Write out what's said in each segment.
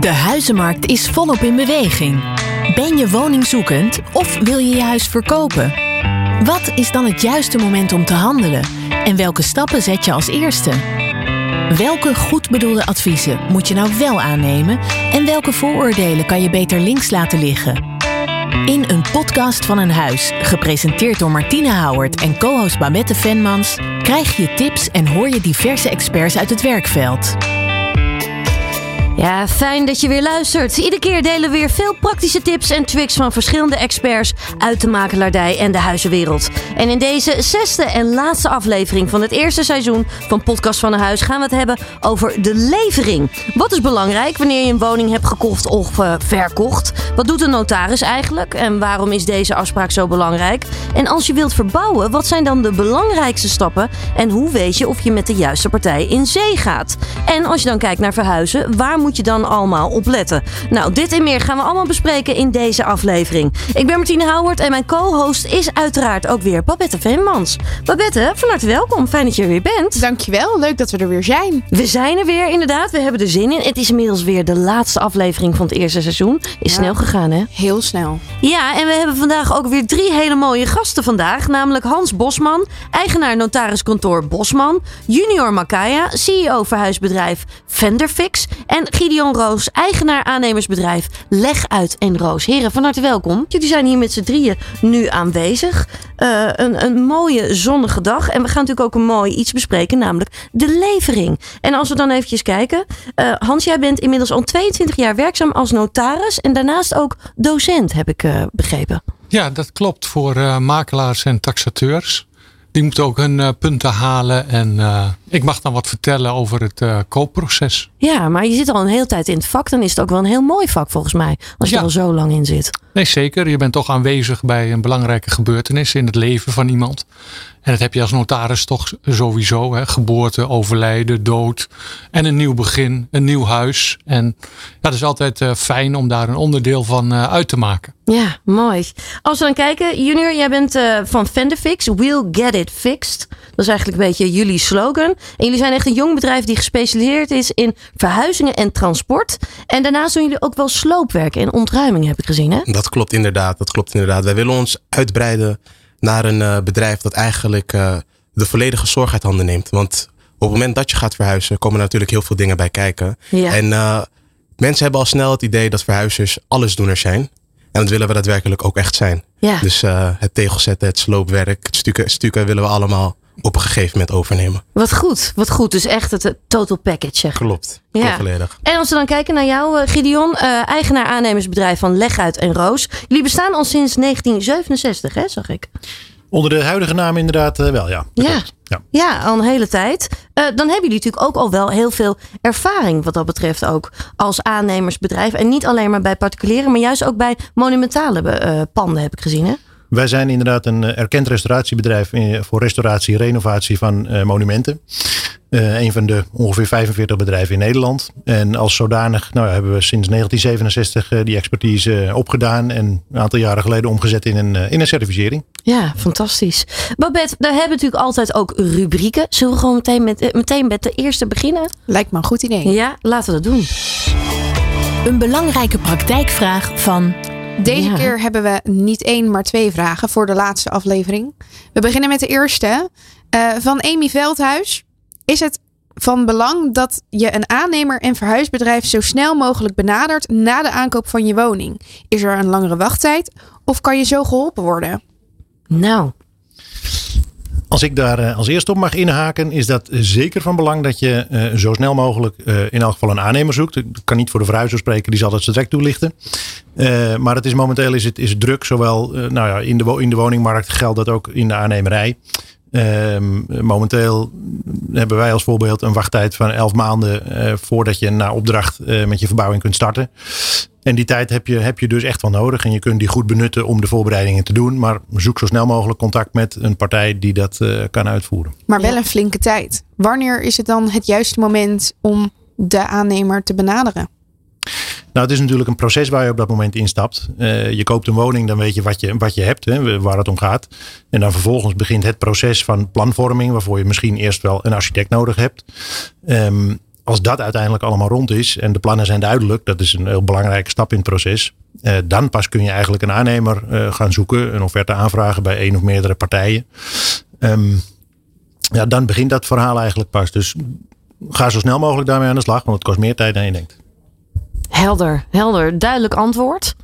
De huizenmarkt is volop in beweging. Ben je woningzoekend of wil je je huis verkopen? Wat is dan het juiste moment om te handelen? En welke stappen zet je als eerste? Welke goed bedoelde adviezen moet je nou wel aannemen en welke vooroordelen kan je beter links laten liggen? In een podcast van een huis, gepresenteerd door Martine Howard en co-host Babette Venmans, krijg je tips en hoor je diverse experts uit het werkveld. Ja, fijn dat je weer luistert. Iedere keer delen we weer veel praktische tips en tricks van verschillende experts uit de makelaardij en de huizenwereld. En in deze zesde en laatste aflevering van het eerste seizoen van Podcast van een Huis gaan we het hebben over de levering. Wat is belangrijk wanneer je een woning hebt gekocht of uh, verkocht? Wat doet een notaris eigenlijk en waarom is deze afspraak zo belangrijk? En als je wilt verbouwen, wat zijn dan de belangrijkste stappen en hoe weet je of je met de juiste partij in zee gaat? En als je dan kijkt naar verhuizen, waar moet moet je dan allemaal op letten? Nou, dit en meer gaan we allemaal bespreken in deze aflevering. Ik ben Martine Howard en mijn co-host is uiteraard ook weer Babette Venmans. Babette, van harte welkom. Fijn dat je er weer bent. Dankjewel, leuk dat we er weer zijn. We zijn er weer, inderdaad. We hebben er zin in. Het is inmiddels weer de laatste aflevering van het eerste seizoen. Is snel gegaan, hè? Heel snel. Ja, en we hebben vandaag ook weer drie hele mooie gasten vandaag. Namelijk Hans Bosman, eigenaar notariskantoor Bosman. Junior Makaya, CEO verhuisbedrijf Venderfix. En Gideon Roos, eigenaar aannemersbedrijf Leg Uit en Roos. Heren, van harte welkom. Jullie zijn hier met z'n drieën nu aanwezig. Uh, een, een mooie zonnige dag. En we gaan natuurlijk ook een mooi iets bespreken, namelijk de levering. En als we dan eventjes kijken. Uh, Hans, jij bent inmiddels al 22 jaar werkzaam als notaris. En daarnaast ook docent, heb ik uh, begrepen. Ja, dat klopt voor makelaars en taxateurs. Die moeten ook hun uh, punten halen. En uh, ik mag dan wat vertellen over het uh, koopproces. Ja, maar je zit al een hele tijd in het vak. Dan is het ook wel een heel mooi vak volgens mij. Als je ja. er al zo lang in zit. Nee, zeker. Je bent toch aanwezig bij een belangrijke gebeurtenis in het leven van iemand. En dat heb je als notaris toch sowieso. Hè? Geboorte, overlijden, dood. En een nieuw begin, een nieuw huis. En ja, dat is altijd uh, fijn om daar een onderdeel van uh, uit te maken. Ja, mooi. Als we dan kijken, Junior, jij bent uh, van Fenderfix. We'll get it fixed. Dat is eigenlijk een beetje jullie slogan. En jullie zijn echt een jong bedrijf die gespecialiseerd is in verhuizingen en transport. En daarnaast doen jullie ook wel sloopwerk en ontruiming, heb ik gezien. Hè? Dat klopt inderdaad. Dat klopt inderdaad. Wij willen ons uitbreiden naar een uh, bedrijf dat eigenlijk uh, de volledige zorg uit handen neemt. Want op het moment dat je gaat verhuizen, komen er natuurlijk heel veel dingen bij kijken. Ja. En uh, mensen hebben al snel het idee dat verhuizers allesdoeners zijn. En dat willen we daadwerkelijk ook echt zijn. Ja. Dus het tegelzetten, het sloopwerk, het stukken, stukken willen we allemaal op een gegeven moment overnemen. Wat goed, wat goed. Dus echt het total package. Zeg. Klopt, ja. volledig. En als we dan kijken naar jou, Gideon, uh, eigenaar aannemersbedrijf van Leguit en Roos. Jullie bestaan al sinds 1967, hè, zag ik. Onder de huidige naam inderdaad uh, wel, ja. Ja. ja. Ja, al een hele tijd. Uh, dan hebben jullie natuurlijk ook al wel heel veel ervaring wat dat betreft ook als aannemersbedrijf. En niet alleen maar bij particulieren, maar juist ook bij monumentale panden heb ik gezien, hè? Wij zijn inderdaad een erkend restauratiebedrijf voor restauratie en renovatie van uh, monumenten. Uh, een van de ongeveer 45 bedrijven in Nederland. En als zodanig nou, hebben we sinds 1967 uh, die expertise opgedaan. En een aantal jaren geleden omgezet in een, in een certificering. Ja, fantastisch. Babette, daar hebben we natuurlijk altijd ook rubrieken. Zullen we gewoon meteen met, meteen met de eerste beginnen? Lijkt me een goed idee. Ja, laten we dat doen. Een belangrijke praktijkvraag van deze ja. keer hebben we niet één, maar twee vragen voor de laatste aflevering. We beginnen met de eerste. Uh, van Amy Veldhuis. Is het van belang dat je een aannemer en verhuisbedrijf zo snel mogelijk benadert na de aankoop van je woning? Is er een langere wachttijd of kan je zo geholpen worden? Nou. Als ik daar als eerste op mag inhaken, is dat zeker van belang dat je uh, zo snel mogelijk uh, in elk geval een aannemer zoekt. Ik kan niet voor de verhuizer spreken, die zal zo direct toelichten. Maar het is momenteel is het, is druk, zowel nou ja, in, de, in de woningmarkt geldt dat ook in de aannemerij. Um, momenteel hebben wij als voorbeeld een wachttijd van 11 maanden voordat je na opdracht met je verbouwing kunt starten. En die tijd heb je, heb je dus echt wel nodig. En je kunt die goed benutten om de voorbereidingen te doen. Maar zoek zo snel mogelijk contact met een partij die dat uh, kan uitvoeren. Maar wel een flinke tijd. Wanneer is het dan het juiste moment om de aannemer te benaderen? Nou, het is natuurlijk een proces waar je op dat moment instapt. Uh, je koopt een woning, dan weet je wat je, wat je hebt, hè, waar het om gaat. En dan vervolgens begint het proces van planvorming, waarvoor je misschien eerst wel een architect nodig hebt. Um, als dat uiteindelijk allemaal rond is en de plannen zijn duidelijk, dat is een heel belangrijke stap in het proces. Eh, dan pas kun je eigenlijk een aannemer eh, gaan zoeken, een offerte aanvragen bij één of meerdere partijen. Ehm, ja, dan begint dat verhaal eigenlijk pas. Dus ga zo snel mogelijk daarmee aan de slag, want het kost meer tijd dan je denkt. Helder, helder. Duidelijk antwoord.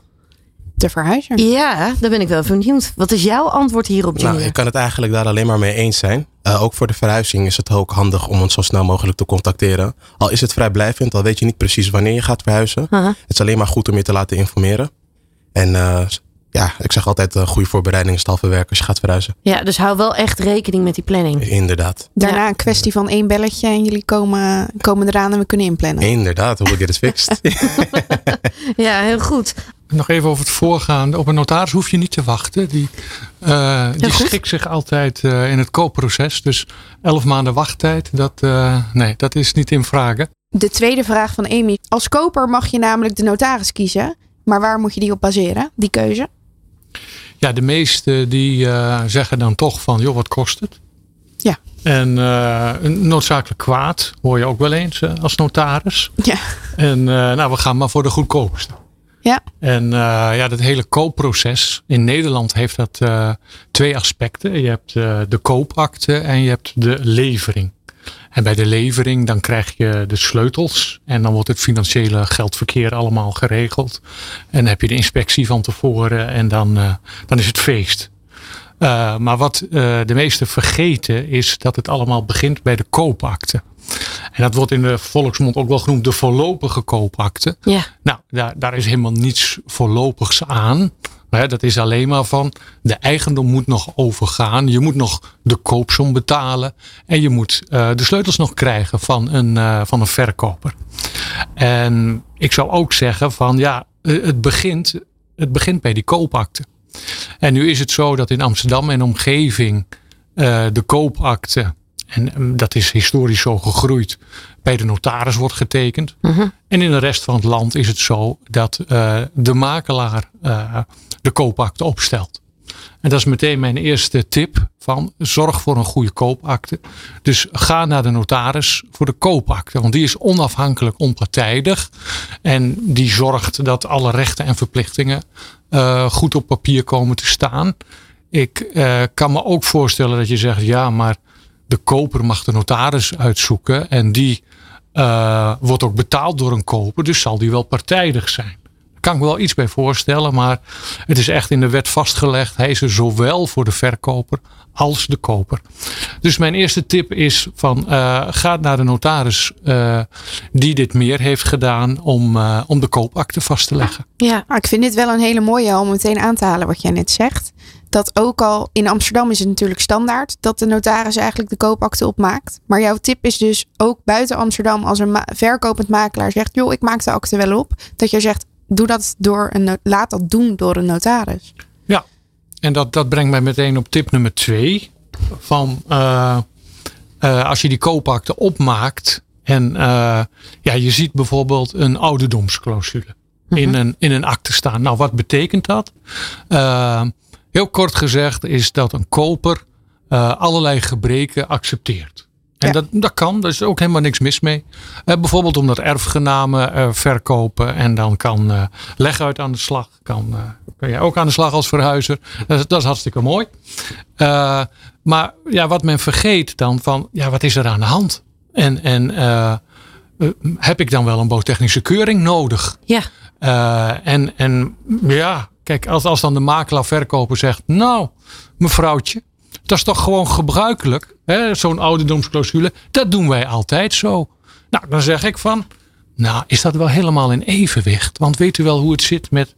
De verhuizer. Ja, daar ben ik wel benieuwd. Wat is jouw antwoord hierop, Junior? Nou, ik kan het eigenlijk daar alleen maar mee eens zijn. Uh, ook voor de verhuizing is het ook handig om ons zo snel mogelijk te contacteren. Al is het vrijblijvend, al weet je niet precies wanneer je gaat verhuizen. Het is alleen maar goed om je te laten informeren. En uh, ja, ik zeg altijd uh, goede voorbereiding is werk als je gaat verhuizen. Ja, dus hou wel echt rekening met die planning. Inderdaad. Daarna Ja. een kwestie van één belletje en jullie komen, komen eraan en we kunnen inplannen. Inderdaad, hoe get it fixed. Ja, heel goed. Nog even over het voorgaande. Op een notaris hoef je niet te wachten. Die, eh, die schikt zich altijd eh, in het koopproces. Dus elf maanden wachttijd, dat, eh, nee, dat is niet in vragen. De tweede vraag van Amy. Als koper mag je namelijk de notaris kiezen. Maar waar moet je die op baseren, die keuze? Ja, de meesten die eh, zeggen dan toch van, joh, wat kost het? Ja. En eh, een noodzakelijk kwaad hoor je ook wel eens eh, als notaris. Ja. En nou, we gaan maar voor de goedkoopste. Ja. En ja, dat hele koopproces in Nederland heeft dat twee aspecten. Je hebt de koopakte en je hebt de levering. En bij de levering dan krijg je de sleutels en dan wordt het financiële geldverkeer allemaal geregeld. En dan heb je de inspectie van tevoren en dan, eh, dan is het feest. Eh, maar wat eh, de meesten vergeten is dat het allemaal begint bij de koopakte. En dat wordt in de volksmond ook wel genoemd de voorlopige koopakte. Ja. Nou, daar, daar is helemaal niets voorlopigs aan. Dat is alleen maar van de eigendom moet nog overgaan. Je moet nog de koopsom betalen. En je moet eh, de sleutels nog krijgen van een, eh, van een verkoper. En ik zou ook zeggen van ja, eh, het begint, het begint bij die koopakte. En nu is het zo dat in Amsterdam en omgeving de koopakte, en mm, dat is historisch zo gegroeid, bij de notaris wordt getekend. En in de rest van het land is het zo dat eh, de makelaar eh, de koopakte opstelt. En dat is meteen mijn eerste tip van zorg voor een goede koopakte. Dus ga naar de notaris voor de koopakte. Want die is onafhankelijk onpartijdig. En die zorgt dat alle rechten en verplichtingen eh, goed op papier komen te staan. Ik kan me ook voorstellen dat je zegt ja maar de koper mag de notaris uitzoeken. En die eh, wordt ook betaald door een koper. Dus zal die wel partijdig zijn. Daar kan ik me wel iets bij voorstellen. Maar het is echt in de wet vastgelegd. Hij is er zowel voor de verkoper als de koper. Dus mijn eerste tip is van eh, ga naar de notaris eh, die dit meer heeft gedaan om, eh, om de koopakte vast te leggen. Ja. Ik vind dit wel een hele mooie om meteen aan te halen wat jij net zegt. Dat ook al in Amsterdam is het natuurlijk standaard dat de notaris eigenlijk de koopakte opmaakt. Maar jouw tip is dus ook buiten Amsterdam als een verkopend makelaar zegt, joh, ik maak de akte wel op. Dat je zegt, doe dat door een, laat dat doen door een notaris. En dat, dat brengt mij meteen op tip nummer twee. Van eh, eh, als je die koopakte opmaakt en eh, ja, je ziet bijvoorbeeld een ouderdomsclausule in, een, in een akte staan. Nou, wat betekent dat? Heel kort gezegd is dat een koper allerlei gebreken accepteert. En Ja. dat, dat kan, daar is ook helemaal niks mis mee. Eh, bijvoorbeeld omdat erfgenamen verkopen en dan kan eh leguit aan de slag. Kan, jij ook aan de slag als verhuizer. Dat, is- dat is hartstikke mooi. Eh, maar ja, wat men vergeet dan van, ja, wat is er aan de hand? En, en eh, eh, heb ik dan wel een bouwtechnische keuring nodig? Ja. En, en ja, kijk, als, als dan de makelaar verkoper zegt, nou, mevrouwtje, dat is toch gewoon gebruikelijk, hè, zo'n ouderdomsclausule, dat doen wij altijd zo. Nou, dan zeg ik van, nou, is dat wel helemaal in evenwicht? Want weet u wel hoe het zit met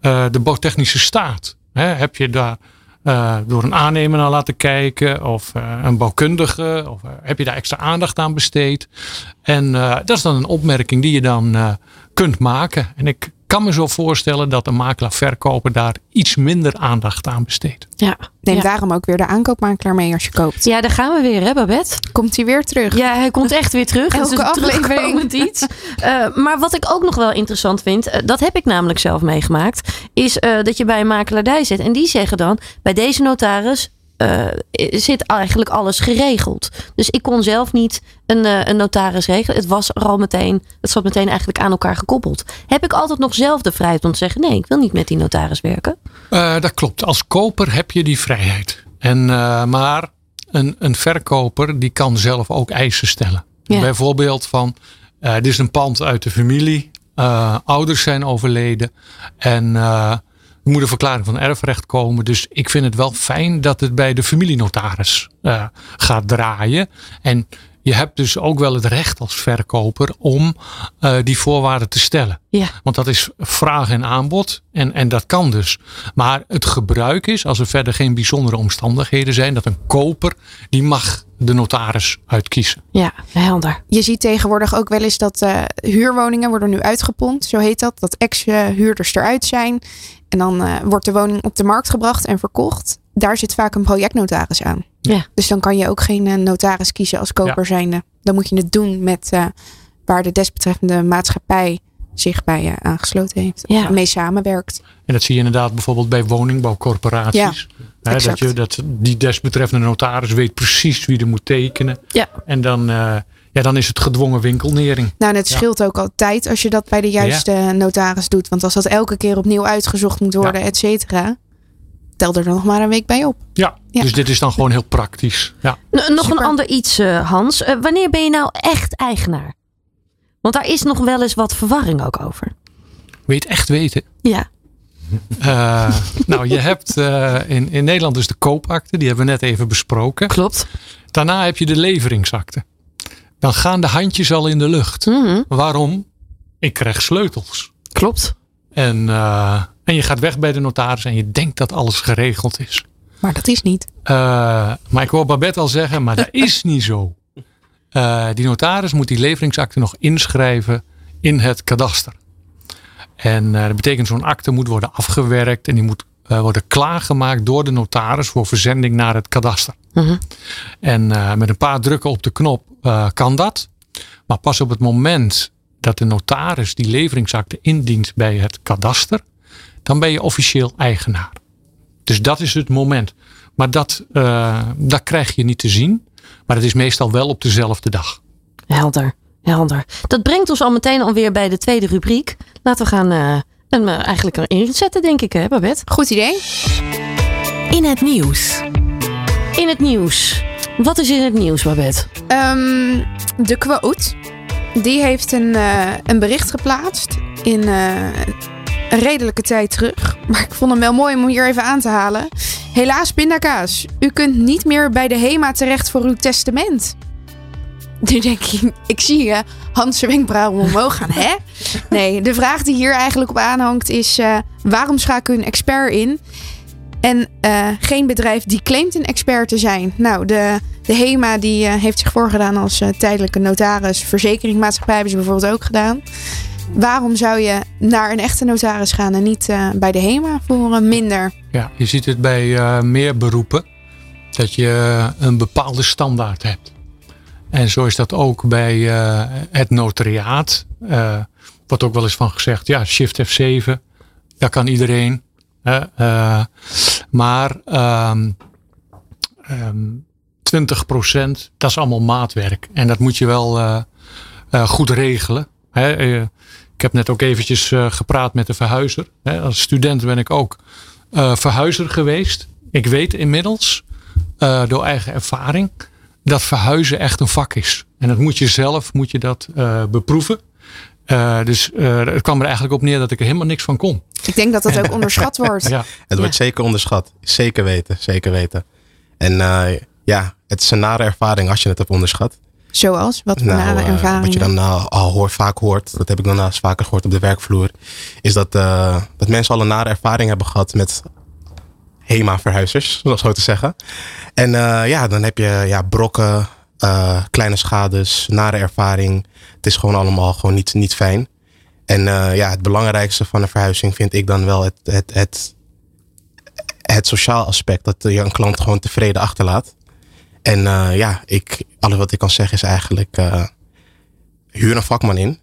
de bouwtechnische staat? Hè, heb je daar eh, door een aannemer naar laten kijken of eh, een bouwkundige? Of eh, heb je daar extra aandacht aan besteed? En eh, dat is dan een opmerking die je dan eh, kunt maken. En ik kan me zo voorstellen dat een makelaar-verkoper daar iets minder aandacht aan besteedt. Ja. Neem ja. daarom ook weer de aankoopmakelaar mee als je koopt. ja, daar gaan we weer, hè, Babette? Komt hij weer terug? Ja, hij komt echt weer terug. Het is Elke een aflevering. iets. Eh, maar wat ik ook nog wel interessant vind, eh, dat heb ik namelijk zelf meegemaakt, is eh, dat je bij een makelaardij zit en die zeggen dan, bij deze notaris eh, zit eigenlijk alles geregeld. Dus ik kon zelf niet een, eh, een notaris regelen. Het was er al meteen, het zat meteen eigenlijk aan elkaar gekoppeld. Heb ik altijd nog zelf de vrijheid om te zeggen: nee, ik wil niet met die notaris werken? Eh, dat klopt. Als koper heb je die vrijheid. En, eh, maar een, een verkoper die kan zelf ook eisen stellen. Ja. Bijvoorbeeld van, eh, dit is een pand uit de familie. eh, ouders zijn overleden. En eh, moet een verklaring van erfrecht komen. Dus ik vind het wel fijn dat het bij de familienotaris eh, gaat draaien. En je hebt dus ook wel het recht als verkoper om eh, die voorwaarden te stellen. Ja. Want dat is vraag en aanbod. En, en dat kan dus. Maar het gebruik is, als er verder geen bijzondere omstandigheden zijn, dat een koper, die mag de notaris uitkiezen. Ja, helder. Je ziet tegenwoordig ook wel eens dat eh, huurwoningen worden nu uitgepompt. Zo heet dat. Dat ex-huurders eruit zijn. En dan eh, wordt de woning op de markt gebracht en verkocht. Daar zit vaak een projectnotaris aan. Ja. Dus dan kan je ook geen eh, notaris kiezen als koper zijnde. Dan moet je het doen met eh, waar de desbetreffende maatschappij zich bij eh, aangesloten heeft. Ja. Mee samenwerkt. En dat zie je inderdaad bijvoorbeeld bij woningbouwcorporaties. Hè, dat, je, dat die desbetreffende notaris weet precies wie er moet tekenen. Ja. En dan, ja, dan is het gedwongen winkelnering. Nou, en het Ja. scheelt ook al tijd als je dat bij de juiste notaris doet. Want als dat elke keer opnieuw uitgezocht moet worden, et cetera. Tel er dan nog maar een week bij op. Ja, Ja. dus dit is dan gewoon heel praktisch. Ja. N- nog Super. een ander iets, eh, Hans. Eh, wanneer ben je nou echt eigenaar? Want daar is nog wel eens wat verwarring ook over. Weet echt weten. Ja. Eh, nou, je hebt eh, in, in Nederland dus de koopakte. Die hebben we net even besproken. Klopt. Daarna heb je de leveringsakte. Dan gaan de handjes al in de lucht. Mhm. Waarom? Ik krijg sleutels. Klopt. En, eh, en je gaat weg bij de notaris en je denkt dat alles geregeld is. Maar dat is niet. Eh, maar ik hoor Babette al zeggen, maar dat is niet zo. Eh, die notaris moet die leveringsakte nog inschrijven in het kadaster. En eh, dat betekent zo'n akte moet worden afgewerkt en die moet worden klaargemaakt door de notaris voor verzending naar het kadaster. Mhm. En met een paar drukken op de knop kan dat. Maar pas op het moment dat de notaris die leveringsakte indient bij het kadaster, dan ben je officieel eigenaar. Dus dat is het moment. Maar dat, eh, dat krijg je niet te zien. Maar het is meestal wel op dezelfde dag. Helder. Helder. Dat brengt ons al meteen alweer bij de tweede rubriek. Laten we gaan eh, hem eh, eigenlijk erin zetten, denk ik, hè, Babette? Goed idee. In het nieuws. In het nieuws. Wat is in het nieuws, Babette? Ehm, de quote. Die heeft een, eh, een bericht geplaatst in eh, een redelijke tijd terug. Maar ik vond hem wel mooi om hem hier even aan te halen. Helaas, pindakaas. U kunt niet meer bij de HEMA terecht voor uw testament. Nu denk ik, ik zie je Hans' wenkbrauwen omhoog gaan, hè? Nee, de vraag die hier eigenlijk op aanhangt is... eh, waarom schakel u een expert in? En eh, geen bedrijf die claimt een expert te zijn. Nou, de, de HEMA die eh, heeft zich voorgedaan als tijdelijke notaris. Verzekeringsmaatschappij hebben ze bijvoorbeeld ook gedaan. Waarom zou je naar een echte notaris gaan en niet eh, bij de HEMA voor een minder? Ja, je ziet het bij eh, meer beroepen. Dat je een bepaalde standaard hebt. En zo is dat ook bij eh, het notariaat. Eh wordt ook wel eens van gezegd, ja, shift F7. Dat kan iedereen. eh, maar ehm ehm 20% dat is allemaal maatwerk. En dat moet je wel eh, eh, goed regelen. Hè, eh, ik heb net ook eventjes eh, gepraat met de verhuizer. Hè, als student ben ik ook eh, verhuizer geweest. Ik weet inmiddels, eh, door eigen ervaring, dat verhuizen echt een vak is. En dat moet je zelf moet je dat, eh, beproeven. Eh, dus eh, het kwam er eigenlijk op neer dat ik er helemaal niks van kon. Ik denk dat dat ook onderschat wordt. Ja, Het wordt zeker onderschat. Zeker weten, zeker weten. En eh, ja, het is een nare ervaring als je het hebt onderschat. Zoals? Wat voor Nou, nare eh, ervaringen? wat je dan eh, al hoor, vaak hoort, dat heb ik dan nou eens vaker gehoord op de werkvloer, is dat, eh, dat mensen al een nare ervaring hebben gehad met HEMA-verhuizers, zoals zo te zeggen. En eh, ja, dan heb je ja, brokken, eh, kleine schades, nare ervaring. Het is gewoon allemaal gewoon niet, niet fijn. En eh, ja, het belangrijkste van een verhuizing vind ik dan wel het, het, het, het sociaal aspect. Dat je een klant gewoon tevreden achterlaat. En eh, ja, ik, alles wat ik kan zeggen is eigenlijk eh, huur een vakman in.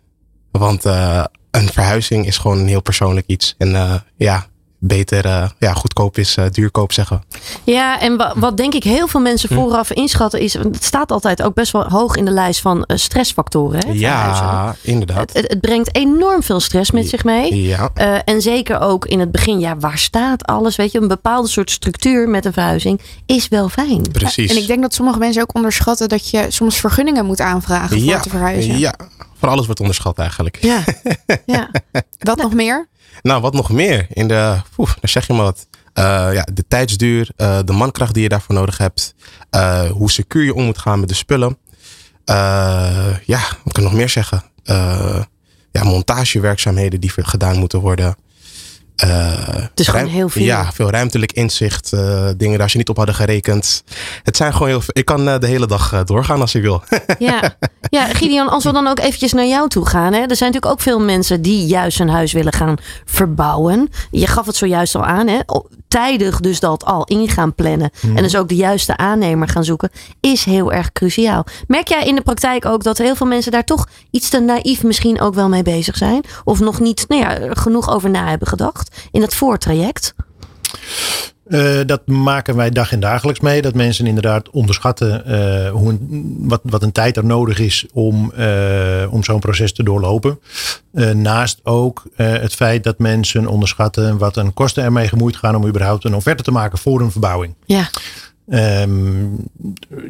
Want eh, een verhuizing is gewoon een heel persoonlijk iets. En ja, beter, uh, ja, goedkoop is uh, duurkoop zeggen. Ja, en wa wat denk ik heel veel mensen hm. vooraf inschatten is, het staat altijd ook best wel hoog in de lijst van uh, stressfactoren. Hè, ja, inderdaad. Het, het, brengt enorm veel stress met zich mee. Ja. en zeker ook in het begin, ja, waar staat alles? Weet je, een bepaalde soort structuur met een verhuizing is wel fijn. Precies. en ik denk dat sommige mensen ook onderschatten dat je soms vergunningen moet aanvragen voor te verhuizen. Ja, voor alles wordt onderschat eigenlijk. Ja. ja. Wat nog meer? Nou, wat nog meer? In de, oef, dan zeg je maar wat. Uh, ja, de tijdsduur, uh, de mankracht die je daarvoor nodig hebt. Uh, hoe secuur je om moet gaan met de spullen. ja, wat kan ik nog meer zeggen? ja, montagewerkzaamheden die gedaan moeten worden. Het is gewoon heel veel. Ja, veel ruimtelijk inzicht. Uh, dingen waar ze niet op hadden gerekend. Het zijn gewoon heel veel. Ik kan uh, de hele dag doorgaan als ik wil. ja. ja, Gideon, als we dan ook eventjes naar jou toe gaan. Hè? Er zijn natuurlijk ook veel mensen die juist een huis willen gaan verbouwen. Je gaf het zojuist al aan. Hè? Tijdig dus dat al in gaan plannen. Hmm. En dus ook de juiste aannemer gaan zoeken. Is heel erg cruciaal. Merk jij in de praktijk ook dat heel veel mensen daar toch iets te naïef misschien ook wel mee bezig zijn? Of nog niet nou ja, genoeg over na hebben gedacht? in het voortraject? Uh, dat maken wij dag en dagelijks mee. Dat mensen inderdaad onderschatten uh, hoe wat, wat een tijd er nodig is om, uh, om zo'n proces te doorlopen. naast ook het feit dat mensen onderschatten wat een kosten ermee gemoeid gaan om überhaupt een offerte te maken voor een verbouwing. Ja. Um,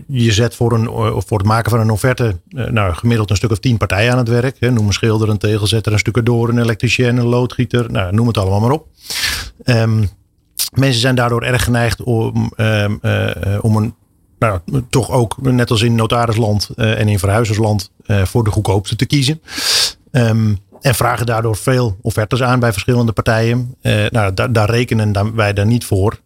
je zet voor, een, voor het maken van een offerte nou, gemiddeld een stuk of tien partijen aan het werk. Hè. Noem een schilder, een tegelzetter, een stuk door, een elektricien, een loodgieter. Nou, noem het allemaal maar op. Um, mensen zijn daardoor erg geneigd om, um, uh, om een nou, toch ook net als in notarisland uh, en in verhuizersland voor de goedkoopste te kiezen. Um, en vragen daardoor veel offertes aan bij verschillende partijen. Nou, daar, daar rekenen wij dan niet voor.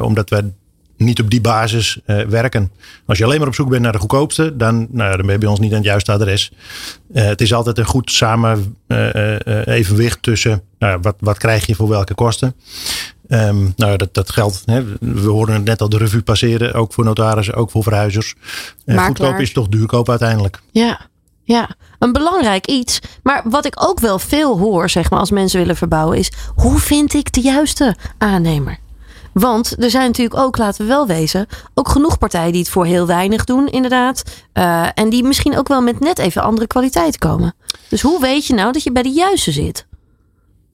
omdat wij niet op die basis uh, werken. Als je alleen maar op zoek bent naar de goedkoopste, dan, nou ja, dan ben je bij ons niet aan het juiste adres. Uh, het is altijd een goed samen uh, evenwicht tussen nou, wat, wat krijg je voor welke kosten. Um, nou, dat, dat geldt. Hè. We horen het net al de revue passeren. Ook voor notarissen, ook voor verhuizers. goedkoop is toch duurkoop uiteindelijk. Ja, ja, een belangrijk iets. Maar wat ik ook wel veel hoor, zeg maar, als mensen willen verbouwen, is hoe vind ik de juiste aannemer? Want er zijn natuurlijk ook, laten we wel wezen, ook genoeg partijen die het voor heel weinig doen, inderdaad. Uh, en die misschien ook wel met net even andere kwaliteit komen. Dus hoe weet je nou dat je bij de juiste zit?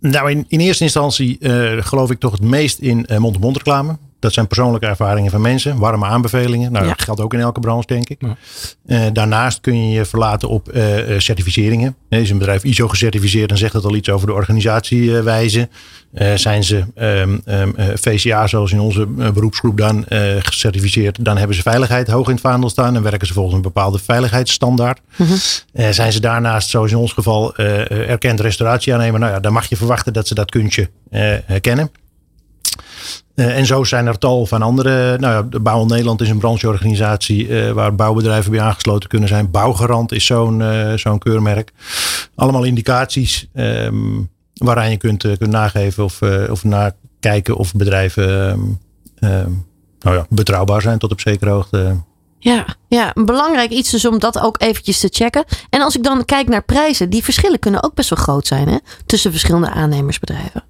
Nou, in, in eerste instantie uh, geloof ik toch het meest in uh, mond-to-mond reclame. Dat zijn persoonlijke ervaringen van mensen, warme aanbevelingen. Nou, dat geldt ook in elke branche, denk ik. Ja. Uh, daarnaast kun je je verlaten op uh, certificeringen. Is een bedrijf ISO gecertificeerd, dan zegt dat al iets over de organisatiewijze. Uh, zijn ze um, um, VCA, zoals in onze beroepsgroep dan, gecertificeerd, dan hebben ze veiligheid hoog in het vaandel staan en werken ze volgens een bepaalde veiligheidsstandaard. Mm -hmm. zijn ze daarnaast, zoals in ons geval, erkend restauratieaannemer, nou ja, dan mag je verwachten dat ze dat kuntje herkennen. Uh, en zo zijn er tal van andere. Nou ja, de Bouw Nederland is een brancheorganisatie uh, waar bouwbedrijven bij aangesloten kunnen zijn. Bouwgarant is zo'n uh, zo'n keurmerk. Allemaal indicaties um, waaraan je kunt, kunt nageven of, of nakijken of bedrijven um, nou ja, betrouwbaar zijn tot op zekere hoogte. Ja, ja, belangrijk iets dus om dat ook eventjes te checken. En als ik dan kijk naar prijzen, die verschillen kunnen ook best wel groot zijn hè? tussen verschillende aannemersbedrijven.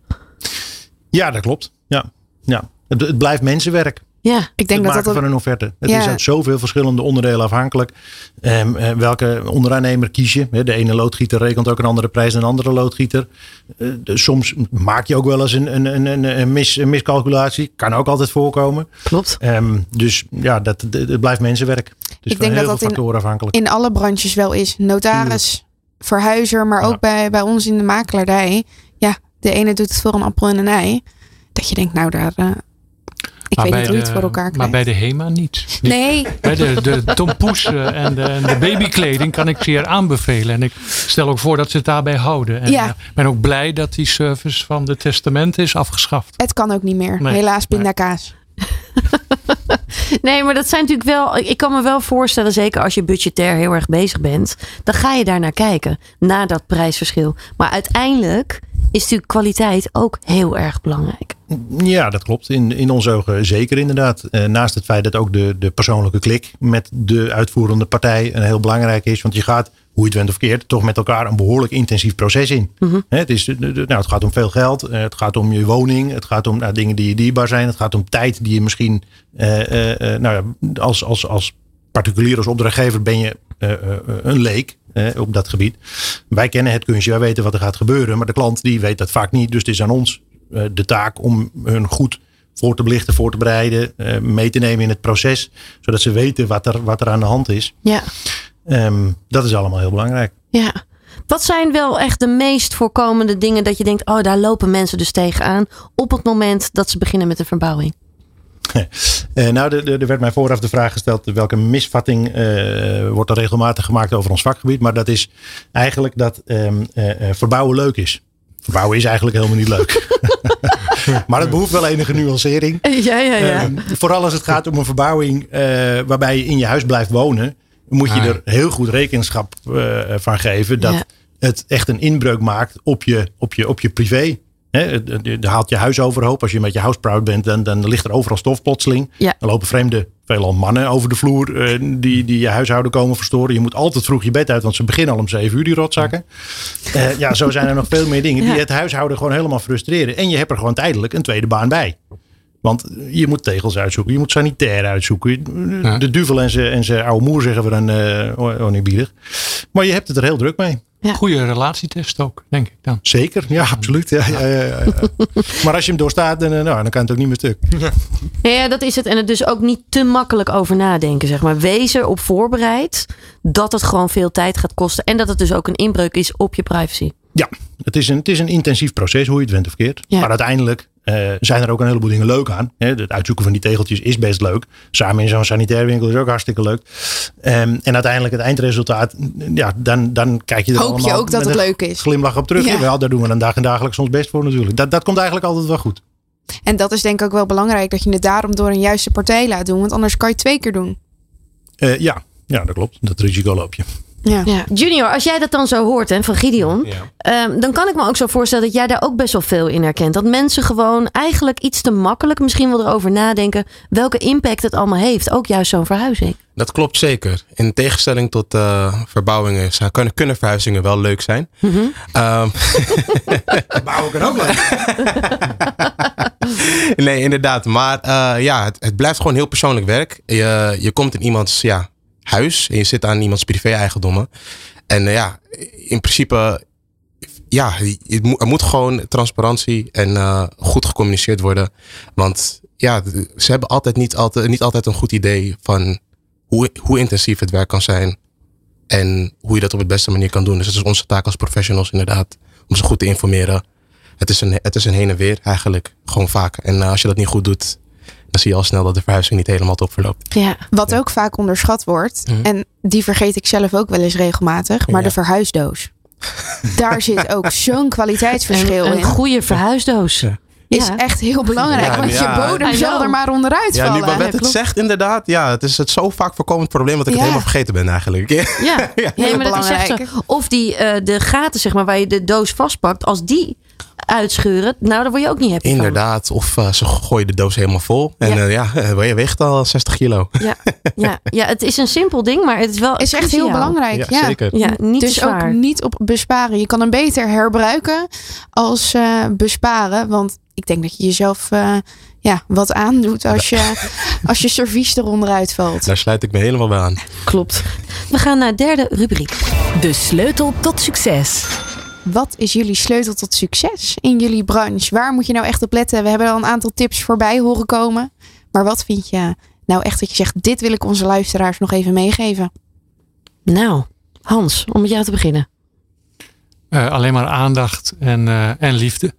Ja, dat klopt. Ja. Ja, het, het blijft mensenwerk. Ja, ik denk het dat dat van een offerte. Het is uit zoveel verschillende onderdelen afhankelijk. Um, welke onderaannemer kies je? De ene loodgieter rekent ook een andere prijs dan een andere loodgieter. Uh, soms maak je ook wel eens een, een, een, een, mis, een miscalculatie. Kan ook altijd voorkomen. Klopt. Um, dus ja, dat, het blijft mensenwerk. Dus ik denk dat dat in, afhankelijk. in alle branches wel is. Notaris, verhuizer, maar ook bij, bij ons in de makelaardij. Ja, de ene doet het voor een appel en een ei. Dat je denkt, nou daar... Uh, ik maar weet niet hoe het voor elkaar krijgt. Maar bij de HEMA niet. Nee. Bij de, de tompoes en de, en de babykleding kan ik zeer aanbevelen. En ik stel ook voor dat ze het daarbij houden. En ja. ik ben ook blij dat die service van de testamenten is afgeschaft. Het kan ook niet meer. Nee. Helaas pindakaas. nee, maar dat zijn natuurlijk wel. Ik kan me wel voorstellen, zeker als je budgetair heel erg bezig bent, dan ga je daar naar kijken, naar dat prijsverschil. Maar uiteindelijk is natuurlijk kwaliteit ook heel erg belangrijk. Ja, dat klopt. In, in onze ogen zeker inderdaad. Eh, naast het feit dat ook de, de persoonlijke klik met de uitvoerende partij een heel belangrijk is. Want je gaat hoe je het went of keert, toch met elkaar een behoorlijk intensief proces in. Mhm. Het, is, nou, het gaat om veel geld, eh, het gaat om je woning, het gaat om nou, dingen die je dierbaar zijn, het gaat om tijd die je misschien eh, nou ja, als, als, als particulier, als opdrachtgever ben je een leek eh, op dat gebied. Wij kennen het kunstje, wij weten wat er gaat gebeuren, maar de klant die weet dat vaak niet. Dus het is aan ons de taak om hun goed voor te belichten, voor te bereiden, eh, mee te nemen in het proces, zodat ze weten wat er, wat er aan de hand is. Ja. Ehm, dat is allemaal heel belangrijk. Ja. Wat zijn wel echt de meest voorkomende dingen dat je denkt, oh, daar lopen mensen dus tegenaan op het moment dat ze beginnen met de verbouwing? Eh, nou, de- de- er werd mij vooraf de vraag gesteld welke misvatting eh, wordt er regelmatig gemaakt over ons vakgebied. Maar dat is eigenlijk dat ehm, eh, eh, verbouwen leuk is. Verbouwen is eigenlijk helemaal niet leuk. maar het behoeft wel enige nuancering. Ja, ja, Ehm, vooral als het gaat om een verbouwing eh, waarbij je in je huis blijft wonen, moet je Ah, ja. er heel goed rekenschap eh, van geven dat Ja. het echt een inbreuk maakt op je, op je, op je privé. Je haalt je huis overhoop. Als je met je houseproud bent, dan, dan ligt er overal stof plotseling. Ja. Dan lopen vreemde, veelal mannen over de vloer eh, die, die je huishouden komen verstoren. Je moet altijd vroeg je bed uit, want ze beginnen al om zeven uur, die rotzakken. Eh, ja, zo zijn er nog veel meer dingen die het huishouden gewoon helemaal frustreren. En je hebt er gewoon tijdelijk een tweede baan bij. Want je moet tegels uitzoeken, je moet sanitair uitzoeken. Ja. De duvel en zijn en zijn oude moer zeggen we dan uh, oneerbiedig. Maar je hebt het er heel druk mee. Ja. Goede relatietest ook, denk ik dan. Zeker, ja, absoluut. Ja, ja, ja, ja. maar als je hem doorstaat, dan, eh, nou, dan kan het ook niet meer stuk. Ja, ja, dat is het. En het dus ook niet te makkelijk over nadenken, zeg maar. Wees erop voorbereid dat het gewoon veel tijd gaat kosten. En dat het dus ook een inbreuk is op je privacy. Ja, het is, een, het is een intensief proces, hoe je het went of keert. Ja. Maar uiteindelijk eh, zijn er ook een heleboel dingen leuk aan. Hè, het uitzoeken van die tegeltjes is best leuk. Samen in zo'n sanitair winkel is ook hartstikke leuk. Ehm, en uiteindelijk het eindresultaat, ja, dan, dan kijk je er Hoop je allemaal ook dat met het een leuk is. glimlach op terug. Ja. Wel, daar doen we dan dag en dagelijks ons best voor natuurlijk. Dat, dat komt eigenlijk altijd wel goed. En dat is denk ik ook wel belangrijk dat je het daarom door een juiste partij laat doen. Want anders kan je het twee keer doen. Eh, ja. ja, dat klopt. Dat risico loop je. Ja. Ja. Junior, als jij dat dan zo hoort hè, van Gideon, Ja. ehm, dan kan ik me ook zo voorstellen dat jij daar ook best wel veel in herkent. Dat mensen gewoon eigenlijk iets te makkelijk misschien wel erover nadenken welke impact het allemaal heeft. Ook juist zo'n verhuizing. Dat klopt zeker. In tegenstelling tot eh, verbouwingen kunnen, kunnen verhuizingen wel leuk zijn. Ehm, Bouwen kan ook leuk. nee, inderdaad. Maar eh, ja, het, het blijft gewoon heel persoonlijk werk. Je, je komt in iemands ja, huis en je zit aan iemands privé-eigendommen. En eh, ja, in principe, ja, er moet gewoon transparantie en eh, goed gecommuniceerd worden. Want ja, ze hebben altijd niet, altijd niet altijd een goed idee van hoe, hoe intensief het werk kan zijn. En hoe je dat op de beste manier kan doen. Dus het is onze taak als professionals inderdaad. Om ze goed te informeren. Het is een, het is een heen en weer eigenlijk. Gewoon vaak. En eh, als je dat niet goed doet. Dan zie je al snel dat de verhuizing niet helemaal top verloopt. Ja. Wat ook vaak onderschat wordt. Mhm. En die vergeet ik zelf ook wel eens regelmatig. Maar Ja. de verhuisdoos. Daar zit ook zo'n kwaliteitsverschil Een, een in. goede verhuisdoos. Ja. Is Ja. echt heel belangrijk. Ja, want ja. je bodem zal er maar onderuit Ja, nu vallen. Babette het zegt inderdaad. Ja, het is het zo vaak voorkomend probleem dat ik Ja. het helemaal vergeten ben eigenlijk. Ja, nee, maar dat is echt zo. Of die, eh, de gaten, zeg maar, waar je de doos vastpakt, als die uitscheuren, nou, daar word je ook niet happy van. Inderdaad. Of eh, ze gooien de doos helemaal vol. En Ja. ja, ja je weegt al 60 kilo. Ja, ja, ja, het is een simpel ding, maar het is wel Is echt heel belangrijk. Ja, zeker. Ja, niet Dus zwaar. ook niet op besparen. Je kan hem beter herbruiken als eh, besparen. Want ik denk dat je jezelf eh, ja, wat aandoet als je, als je servies eronder uitvalt. Daar sluit ik me helemaal bij aan. Klopt. We gaan naar de derde rubriek. De sleutel tot succes. Wat is jullie sleutel tot succes in jullie branche? Waar moet je nou echt op letten? We hebben al een aantal tips voorbij horen komen. Maar wat vind je nou echt dat je zegt, dit wil ik onze luisteraars nog even meegeven? Nou, Hans, om met jou te beginnen. Eh, alleen maar aandacht en, eh, en liefde.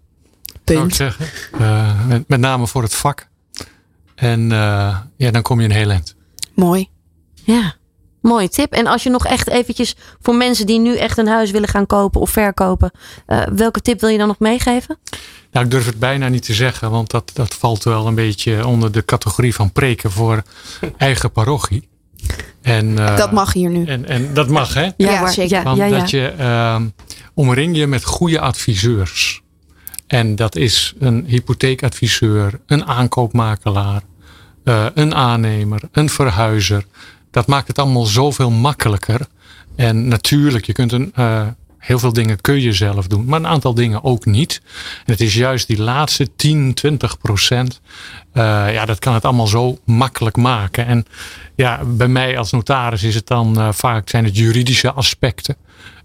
Zou ik zeggen. Eh, met, met name voor het vak. En eh, ja, dan kom je een heel eind. Mooi. Ja, mooie tip. En als je nog echt eventjes voor mensen die nu echt een huis willen gaan kopen of verkopen, eh, welke tip wil je dan nog meegeven? Nou, ik durf het bijna niet te zeggen, want dat, dat valt wel een beetje onder de categorie van preken voor eigen parochie. En, eh, Dat mag hier nu. En, en dat mag, hè? Ja, zeker. Want ja, ja. dat je ehm, omring je met goede adviseurs. En dat is een hypotheekadviseur, een aankoopmakelaar, eh, een aannemer, een verhuizer. Dat maakt het allemaal zoveel makkelijker En natuurlijk, je kunt een, uh, heel veel dingen kun je zelf doen, maar een aantal dingen ook niet. En het is juist die laatste 10, 20 procent. Uh, ja, dat kan het allemaal zo makkelijk maken. En ja, bij mij als notaris is het dan uh, vaak zijn het juridische aspecten.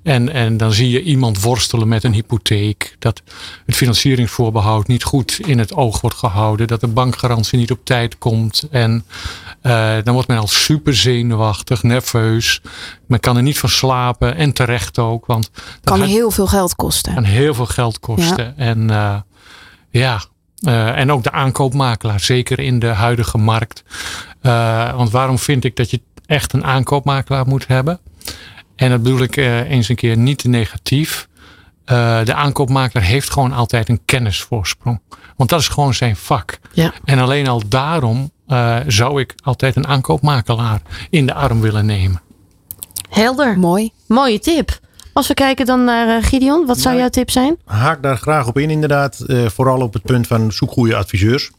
En, en dan zie je iemand worstelen met een hypotheek. Dat het financieringsvoorbehoud niet goed in het oog wordt gehouden. Dat de bankgarantie niet op tijd komt. En uh, dan wordt men al super zenuwachtig, nerveus. Men kan er niet van slapen en terecht ook. Want kan heel veel geld kosten. Kan heel veel geld kosten. Ja. En uh, ja, uh, en ook de aankoopmakelaar, zeker in de huidige markt. want waarom vind ik dat je echt een aankoopmakelaar moet hebben? En dat bedoel ik uh, eens een keer niet te negatief. Uh, de aankoopmakelaar heeft gewoon altijd een kennisvoorsprong. Want dat is gewoon zijn vak. Ja. En alleen al daarom uh, zou ik altijd een aankoopmakelaar in de arm willen nemen. Helder. Mooi. Mooie tip. Als we kijken dan naar Gideon, wat zou Nou, jouw tip zijn? Haak daar graag op in, inderdaad. Uh, vooral op het punt van zoek goede adviseurs.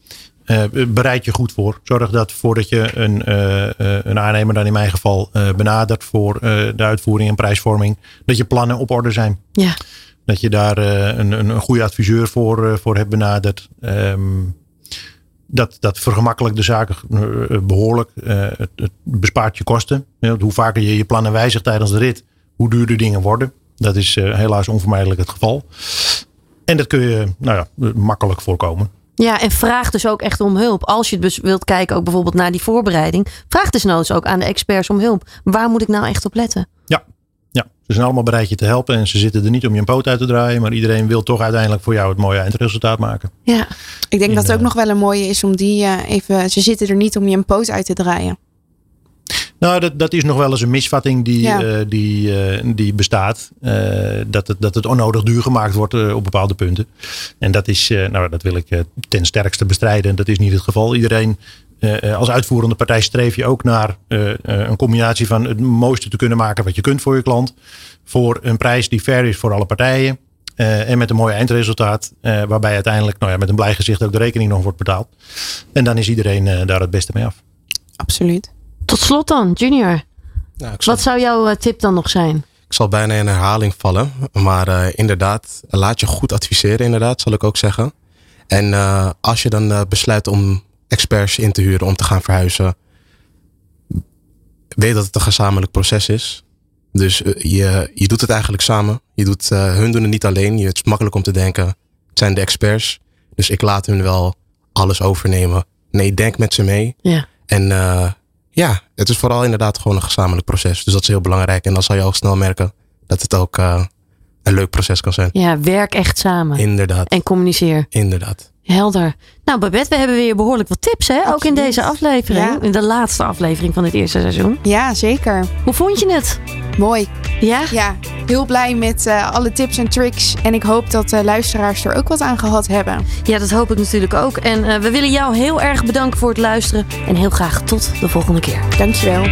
Uh, bereid je goed voor. Zorg dat voordat je een, uh, een aannemer, dan in mijn geval, benadert voor de uitvoering en prijsvorming, dat je plannen op orde zijn. Ja. Dat je daar een, een, een goede adviseur voor, voor hebt benaderd. Um, dat, dat vergemakkelijkt de zaken behoorlijk. Het, het, bespaart je kosten. Hoe vaker je je plannen wijzigt tijdens de rit, hoe duurder dingen worden. Dat is helaas onvermijdelijk het geval. En dat kun je nou ja, makkelijk voorkomen. Ja, en vraag dus ook echt om hulp. Als je dus wilt kijken, ook bijvoorbeeld naar die voorbereiding. Vraag dus noods ook aan de experts om hulp. Waar moet ik nou echt op letten? Ja, ja. ze zijn allemaal bereid je te helpen. En ze zitten er niet om je een poot uit te draaien. Maar iedereen wil toch uiteindelijk voor jou het mooie eindresultaat maken. Ja. Ik denk In, dat het ook uh, nog wel een mooie is om die uh, even... Ze zitten er niet om je een poot uit te draaien. Nou, dat, dat is nog wel eens een misvatting die, Ja. uh, die, uh, die bestaat. Uh, dat, het, dat het onnodig duur gemaakt wordt op bepaalde punten. En dat is, nou, dat wil ik ten sterkste bestrijden. Dat is niet het geval. Iedereen, uh, als uitvoerende partij, streef je ook naar uh, uh, een combinatie van het mooiste te kunnen maken wat je kunt voor je klant. Voor een prijs die fair is voor alle partijen. En met een mooi eindresultaat. Waarbij uiteindelijk nou ja, met een blij gezicht ook de rekening nog wordt betaald. En dan is iedereen daar het beste mee af. Absoluut. Tot slot dan, Junior. Nou, zal, Wat zou jouw uh, tip dan nog zijn? ik zal bijna in herhaling vallen. Maar uh, inderdaad, laat je goed adviseren, inderdaad, zal ik ook zeggen. En uh, als je dan besluit om experts in te huren om te gaan verhuizen, weet dat het een gezamenlijk proces is. Dus je, je doet het eigenlijk samen. Je doet, hun doen het niet alleen. Je, het is makkelijk om te denken, het zijn de experts. Dus ik laat hun wel alles overnemen. Nee, denk met ze mee. Ja. En ja, het is vooral inderdaad gewoon een gezamenlijk proces. Dus dat is heel belangrijk. En dan zal je al snel merken dat het ook uh, een leuk proces kan zijn. Ja, werk echt samen. Inderdaad. En communiceer. Inderdaad. Helder. Nou, Babette, we hebben weer behoorlijk wat tips, hè? Absoluut. Ook in deze aflevering. Ja. In de laatste aflevering van dit eerste seizoen. Ja, zeker. Hoe vond je het? Mooi. Ja? Ja, heel blij met uh, alle tips en tricks. En ik hoop dat de luisteraars er ook wat aan gehad hebben. Ja, dat hoop ik natuurlijk ook. En uh, we willen jou heel erg bedanken voor het luisteren. En heel graag tot de volgende keer. Dankjewel.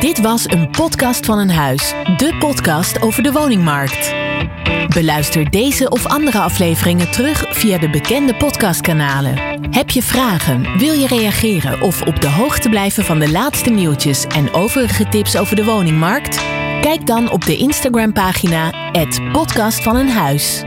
Dit was een podcast van een huis. De podcast over de woningmarkt. Beluister deze of andere afleveringen terug via de bekende podcastkanalen. Heb je vragen, wil je reageren of op de hoogte blijven van de laatste nieuwtjes en overige tips over de woningmarkt? Kijk dan op de Instagram-pagina @podcast van een huis.